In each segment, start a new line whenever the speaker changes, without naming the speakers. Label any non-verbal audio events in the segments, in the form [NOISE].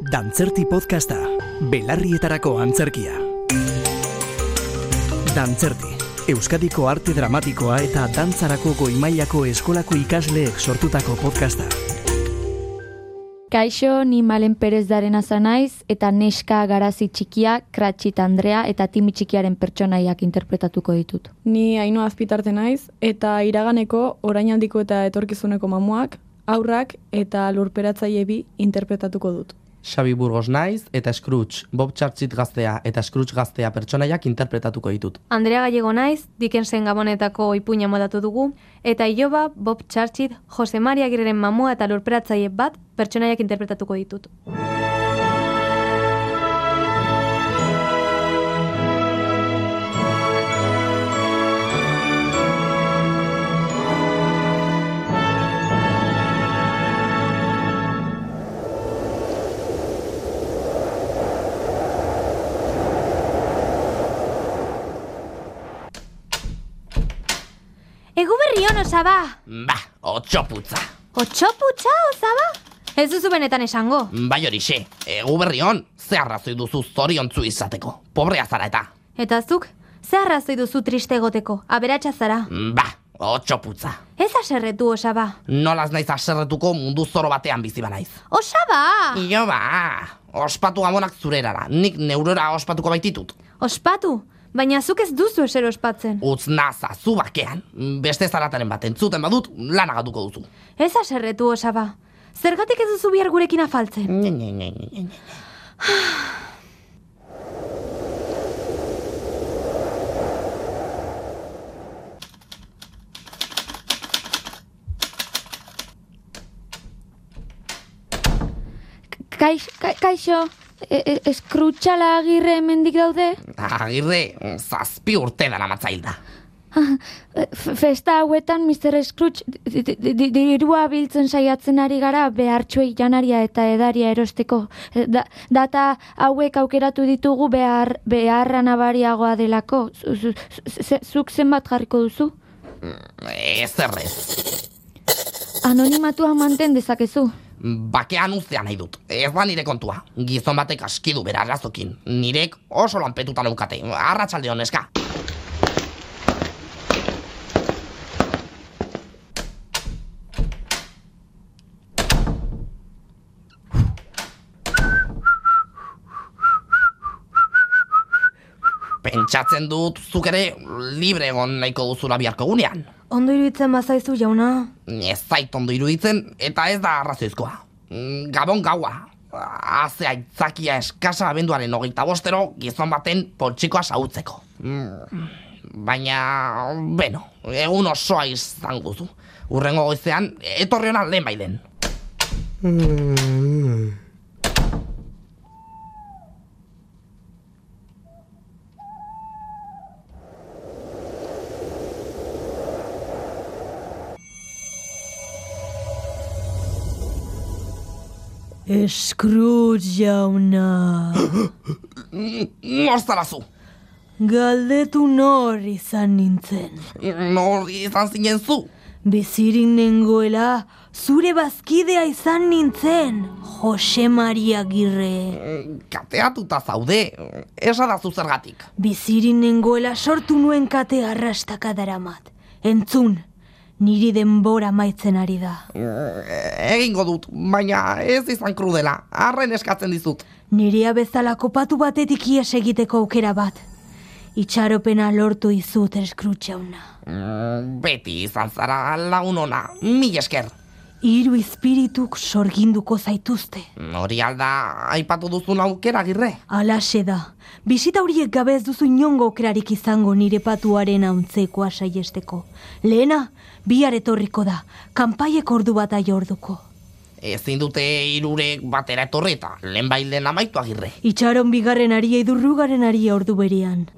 Dantzerti podcasta, belarrietarako antzerkia. Dantzerti, Euskadiko arte dramatikoa eta dantzarako goimailako eskolako ikasleek sortutako podcasta.
Kaixo, ni Malen Perez daren naiz eta neska garazi txikia, Kratxit Andrea eta Timi txikiaren pertsonaiak interpretatuko ditut.
Ni haino azpitarte naiz eta iraganeko orainaldiko eta etorkizuneko mamuak, aurrak eta lurperatzaile bi interpretatuko dut.
Xabi Burgos naiz eta Scrooge, Bob Churchill gaztea eta Scrooge gaztea pertsonaiak interpretatuko ditut.
Andrea Gallego naiz, Dickensen gabonetako ipuina modatu dugu, eta Ioba, Bob Churchill, Jose Maria Gireren mamua eta lurperatzaile bat pertsonaiak interpretatuko ditut. Osaba!
Ba, otxoputza.
Otxoputza, osaba? Ez duzu benetan esango.
Bai horixe, egu berri hon, ze arrazoi duzu zoriontzu izateko. Pobrea zara eta.
Eta zuk, ze arrazoi duzu triste egoteko, aberatsa zara.
Ba, otxoputza.
Ez aserretu, osaba.
Nolaz naiz aserretuko mundu zoro batean bizi banaiz.
Osaba!
Io ba, ospatu gamonak zurerara, nik neurora ospatuko baititut.
Ospatu, baina zuk ez duzu eser ospatzen.
Utz naza, zu bakean, beste zarataren bat entzuten badut, lanagatuko duzu.
Ez aserretu, osaba. Zergatik ez duzu bihar gurekin afaltzen?
Nye, nye, nye, nye, nye.
Kaix, ka, kaixo, e, e, eskrutxala agirre hemendik daude?
Agirre, zazpi urte dara matzailda.
F- Festa hauetan, Mr. Scrooge, di- di- di- dirua biltzen saiatzen ari gara behartxuei janaria eta edaria erosteko. E, Da, data hauek aukeratu ditugu behar, beharra nabariagoa delako. Zuk zenbat jarriko duzu?
Ez errez.
Anonimatua manten dezakezu.
Bakean uztea nahi dut. Ez da nire kontua. Gizon batek askidu bera arazokin. Nirek oso lanpetuta naukate. Arratsalde honeska. Pentsatzen dut zuk ere libre egon nahiko duzula biharko gunean.
Ondo iruditzen bazaizu jauna.
Ez zait ondo iruditzen eta ez da arrazoizkoa. Mm, Gabon gaua. Haze aitzakia eskasa abenduaren hogeita bostero gizon baten poltsikoa sautzeko. Mm, Baina, beno, egun osoa izan guzu. Urrengo goizean, etorri hona lehen bailen.
Scrooge jauna,
Norzarazu!
galdetu nor izan nintzen.
Nor izan zinen zu?
Bizirin nengoela, zure bazkidea izan nintzen, Jose Maria Girre.
Kateatuta zaude, esadazu zergatik.
Bizirin nengoela sortu nuen kate arrastaka daramat. Entzun, niri denbora maitzen ari da.
Egingo dut, baina ez izan krudela, arren eskatzen dizut.
Nirea bezala kopatu batetik ies egiteko aukera bat. Itxaropena lortu izut jauna.
Mm, Beti izan zara lagun ona, mil esker.
Hiru espirituk sorginduko zaituzte.
Hori alda, aipatu duzun aukera girre.
Alaxe da. Bisita horiek gabe ez duzu inongo aukerarik izango nire patuaren hauntzeko saiesteko. Lehena, bihar etorriko da. Kanpaiek ordu bat aio orduko.
Ezin dute irurek batera etorri eta lehen bailen amaitu agirre.
Itxaron bigarren aria idurrugaren aria ordu berean.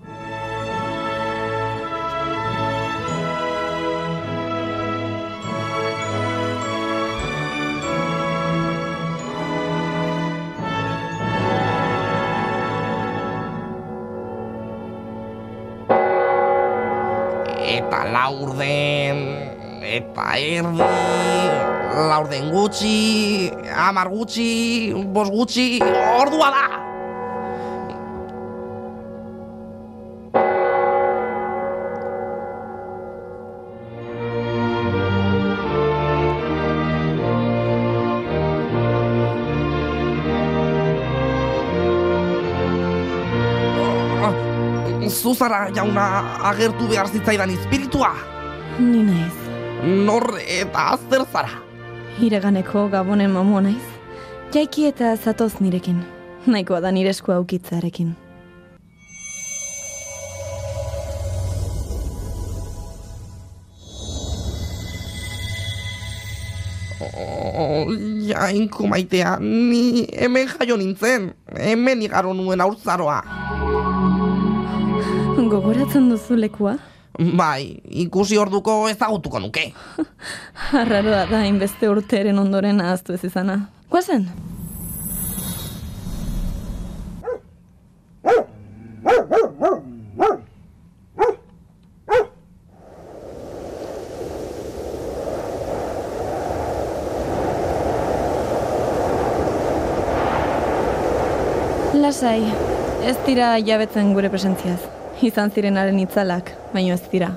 Eta erdi, laurden gutxi, amar gutxi, bos gutxi, ordua da! Zuzara jauna agertu behar zitzaidan espiritua.
Ni naiz.
Nor eta zer zara.
Iraganeko gabonen mamua naiz. Jaiki eta zatoz nirekin. Nahikoa da nire esku aukitzarekin.
Oh, jainko maitea, ni hemen jaio nintzen. Hemen igaro nuen aurtzaroa.
Gogoratzen duzu lekua?
Bai, ikusi orduko ezagutuko nuke. [LAUGHS]
Arraroa da hainbeste urteren ondoren ahaztu ez izana. Guazen? Lasai, ez dira jabetzen gure presentziaz. Izan zirenaren itzalak, baino ez dira.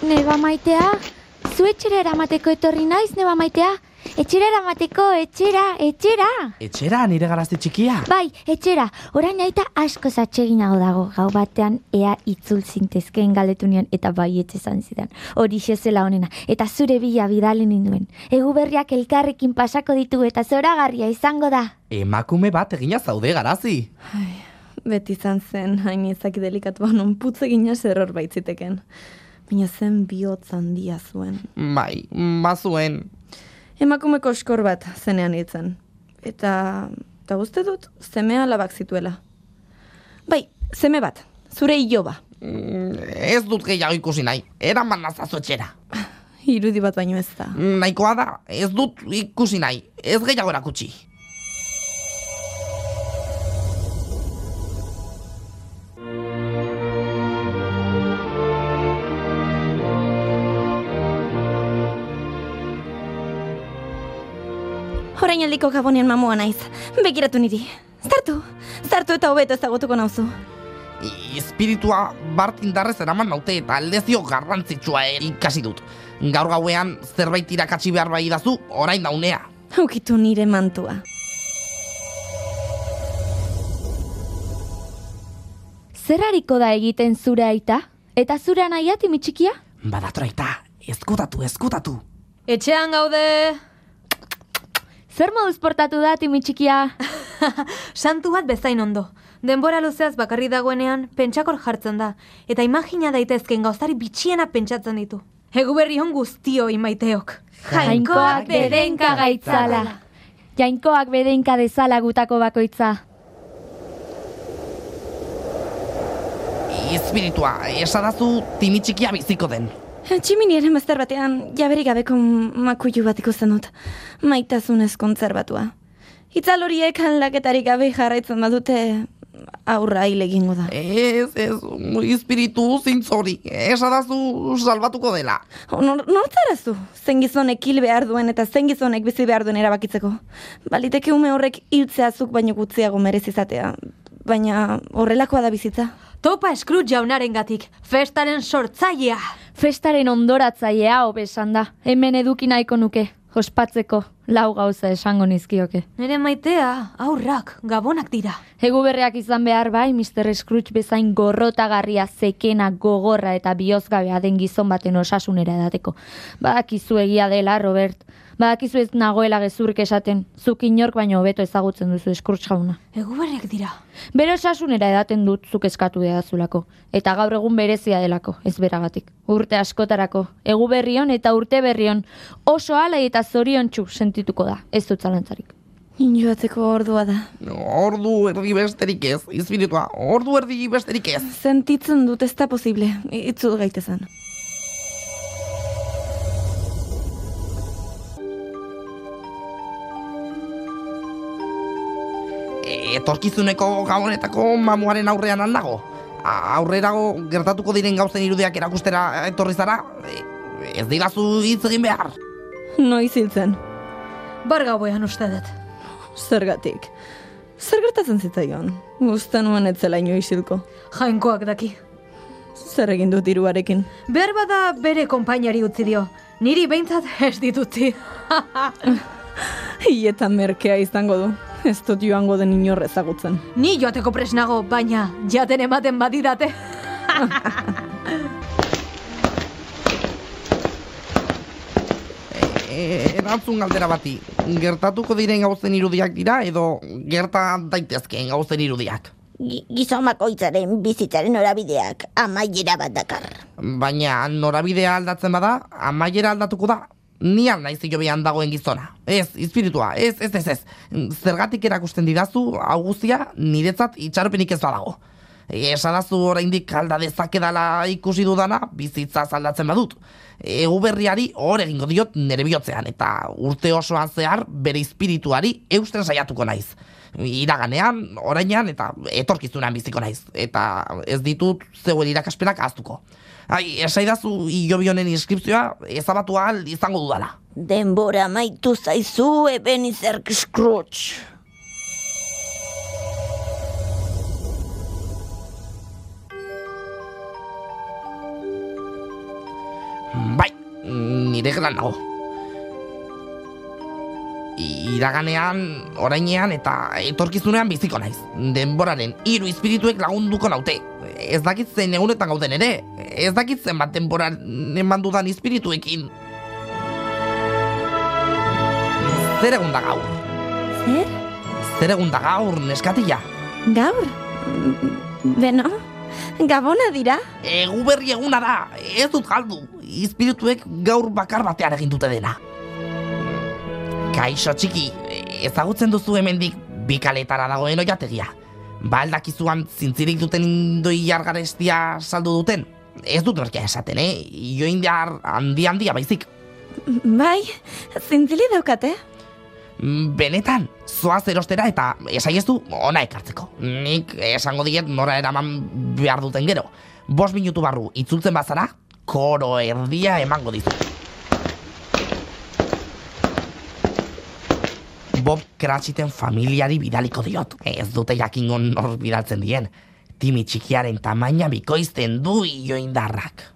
Neba maitea? Zu etxera eramateko etorri naiz, neba maitea? Etxera eramateko, etxera, etxera!
Etxera, nire garazte txikia.
Bai, etxera, orain aita asko zatxeginago dago, gau batean ea itzul zintezkeen galdetu nion eta bai esan zidan. Hori zela honena, eta zure bila bidalen ninduen. Egu berriak elkarrekin pasako ditu eta zoragarria izango da.
Emakume bat egina zaude garazi.
Beti izan zen, hain izaki delikatu non putz egina zerror baitziteken. Baina zen bihotz handia zuen.
Bai, bazuen.
Emakumeko eskor bat zenean hitzen. Eta, eta guzti dut, zeme alabak zituela. Bai, zeme bat, zure iloba.
Mm, Ez dut gehiago ikusi nahi, eraman nazazu etxera.
Irudi bat baino ez da.
Nahikoa da, ez dut ikusi nahi, ez gehiago erakutsi.
Horain aldiko gabonean mamua naiz. Begiratu niri. Zartu, zartu eta hobeto ezagutuko nauzu.
I- Espiritua bart indarrez eraman naute eta aldezio garrantzitsua ere ikasi dut. Gaur gauean zerbait irakatsi behar bai dazu, orain daunea.
Ukitu nire mantua.
Zer hariko da egiten zure aita? Eta zure anaia, timitxikia?
Badatraita, ezkutatu, ezkutatu.
Etxean gaude...
Zer moduz portatu da, timitxikia? [LAUGHS]
Santu bat bezain ondo. Denbora luzeaz bakarri dagoenean, pentsakor jartzen da. Eta imagina daitezken gauzari bitxiena pentsatzen ditu. Egu berri hon guztio imaiteok.
Jainkoak bedenka gaitzala. Jainkoak bedenka dezala gutako bakoitza.
Espiritua, esadazu timitxikia biziko den.
Tximiniaren bazter batean jaberik gabeko makuilu bat ikusten dut. Maitasunez kontzerbatua. Itzal horiek aldaketarik gabe jarraitzen badute aurra hil egingo da.
Ez, ez, espiritu zintzori, esadazu salbatuko dela.
Nor, nortzarazu, zen gizonek hil behar duen eta zen gizonek bizi behar duen erabakitzeko. Baliteke ume horrek hiltzea zuk baino gutxiago merez izatea. Baina horrelakoa da bizitza.
Topa Scrooge jaunaren gatik, festaren sortzailea.
Festaren ondoratzailea hobesan da. Hemen eduki nahiko nuke. Ospatzeko, lau gauza esango nizkioke.
Nire maitea, aurrak, gabonak dira.
Egu berreak izan behar bai, Mr. Scrooge bezain gorrotagarria, zekena, gogorra eta bihozgabea den gizon baten osasunera edateko. Badakizu egia dela, Robert. Badakizu ez nagoela gezurrik esaten. Zuk inork baino hobeto ezagutzen duzu Scrooge jauna.
Egu berriak dira.
Bere osasunera edaten dut zuk eskatu behazulako. Eta gaur egun berezia delako, ez beragatik. Urte askotarako, egu berrion eta urte berrion, oso alai eta zorion sentituko da, ez dut zalantzarik.
Injoatzeko ordua da.
Ordu erdi besterik ez, espiritua, ordu erdi besterik ez.
Sentitzen dut ez da posible, itzul gaitezan.
etorkizuneko gabonetako mamuaren aurrean aldago. Aurrerago gertatuko diren gauzen irudiak erakustera etorri zara, e, ez digazu hitz egin behar.
Noiz hiltzen.
Bar gauean uste dut.
Zergatik. Zer gertatzen zitzaion? Uste nuen etzela inoiz hilko.
Jainkoak daki.
Zer egin dut diruarekin?
Behar bada bere konpainari utzi dio. Niri behintzat ez ditutzi.
Hieta [LAUGHS] merkea izango du. Ez dut joango den inor ezagutzen.
Ni joateko presnago, baina jaten ematen badidate. [LAUGHS]
E, erantzun galdera bati, gertatuko diren gauzen irudiak dira edo gerta daitezkeen gauzen irudiak.
Gi- Gizon bakoitzaren bizitzaren orabideak amaiera bat dakar.
Baina norabidea aldatzen bada, amaiera aldatuko da. Ni al naiz behan dagoen gizona. Ez, espiritua, ez, ez, ez, ez. Zergatik erakusten didazu, hau guztia, niretzat itxaropenik ez badago. Esadazu oraindik alda dezakedala ikusi dudana, bizitza aldatzen badut. Egu berriari hor egingo diot nere bihotzean, eta urte osoan zehar bere espirituari eusten saiatuko naiz. Iraganean, orainean, eta etorkizunan biziko naiz. Eta ez ditut zeuen irakaspenak ahaztuko. Ai, esaidazu honen inskripzioa ezabatu ahal izango dudala.
Denbora maitu zaizu Ebenezer Scrooge.
Nire gelan nago. Iraganean, orainean eta etorkizunean biziko naiz. Denboraren hiru espirituek lagunduko naute. Ez dakit zen egunetan gauden ere. Ez dakit zen bat denboran eman dudan espirituekin. Zer egun da gaur?
Zer?
Zer egun da gaur, neskatila?
Gaur? Beno? Gabona dira?
Egu berri eguna da, ez dut galdu. Espirituek gaur bakar batean egin dute dena. Kaixo txiki, ezagutzen duzu hemendik bi kaletara dagoen oiategia. Ba aldakizuan zintzirik duten indoi jargarestia saldu duten. Ez dut merkea esaten, eh? Joindar handi handia baizik.
Bai, zintzili daukate.
Benetan, zoaz erostera eta esaiezu ona ekartzeko. Nik esango diet nora eraman behar duten gero. Bos minutu barru itzultzen bazara, koro erdia emango dizu. Bob Cratchiten familiari bidaliko diot. Ez dute jakingo nor bidaltzen dien. Timi txikiaren tamaina bikoizten du ioindarrak.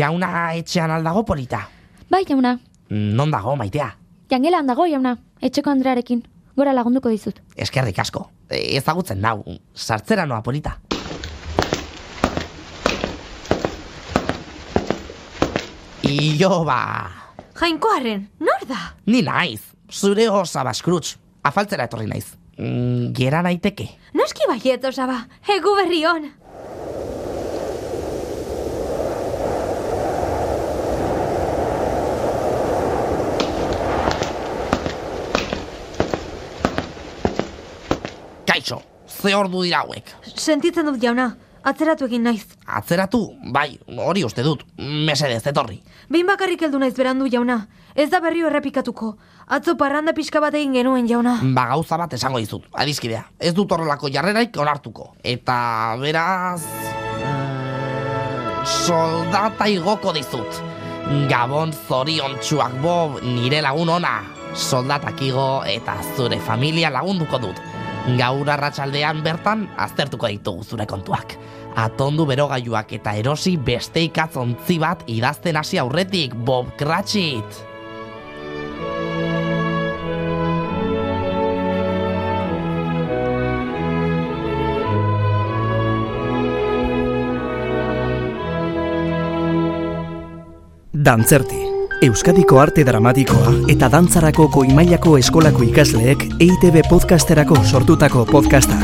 Jauna etxean aldago polita.
Bai, jauna.
Non dago, maitea?
Jangelan dago, jauna. Etxeko Andrearekin. Gora lagunduko dizut.
Eskerrik asko. E, Ezagutzen nau, sartzera noa polita. Io ba,
Jainkoaren, nor da?
ni naiz, zure osaba Scrooge. Afaltzera etorri naiz. Mm, gera naiteke.
Noski baiet, osaba, egu berri hon.
Kaixo, ze ordu dira hauek.
Sentitzen dut jauna, atzeratu egin naiz.
Atzeratu, bai, hori uste dut, mesedez, etorri.
Behin bakarrik heldu naiz berandu jauna. Ez da berrio errepikatuko. Atzo parranda pixka bat egin genuen jauna.
Ba gauza bat esango dizut, adiskidea. Ez dut horrelako jarreraik onartuko. Eta beraz... mm, Soldata igoko dizut. Gabon zorion txuak bob nire lagun ona. Soldatak igo eta zure familia lagunduko dut. Gaur arratsaldean bertan aztertuko ditugu zure kontuak. Atondu berogailuak eta erosi beste ikatzontzi bat idazten hasi aurretik, Bob Cratchit.
Dantzerti. Euskadiko arte dramatikoa eta dantzarako goimailako eskolako ikasleek EITB podcasterako sortutako podcasta.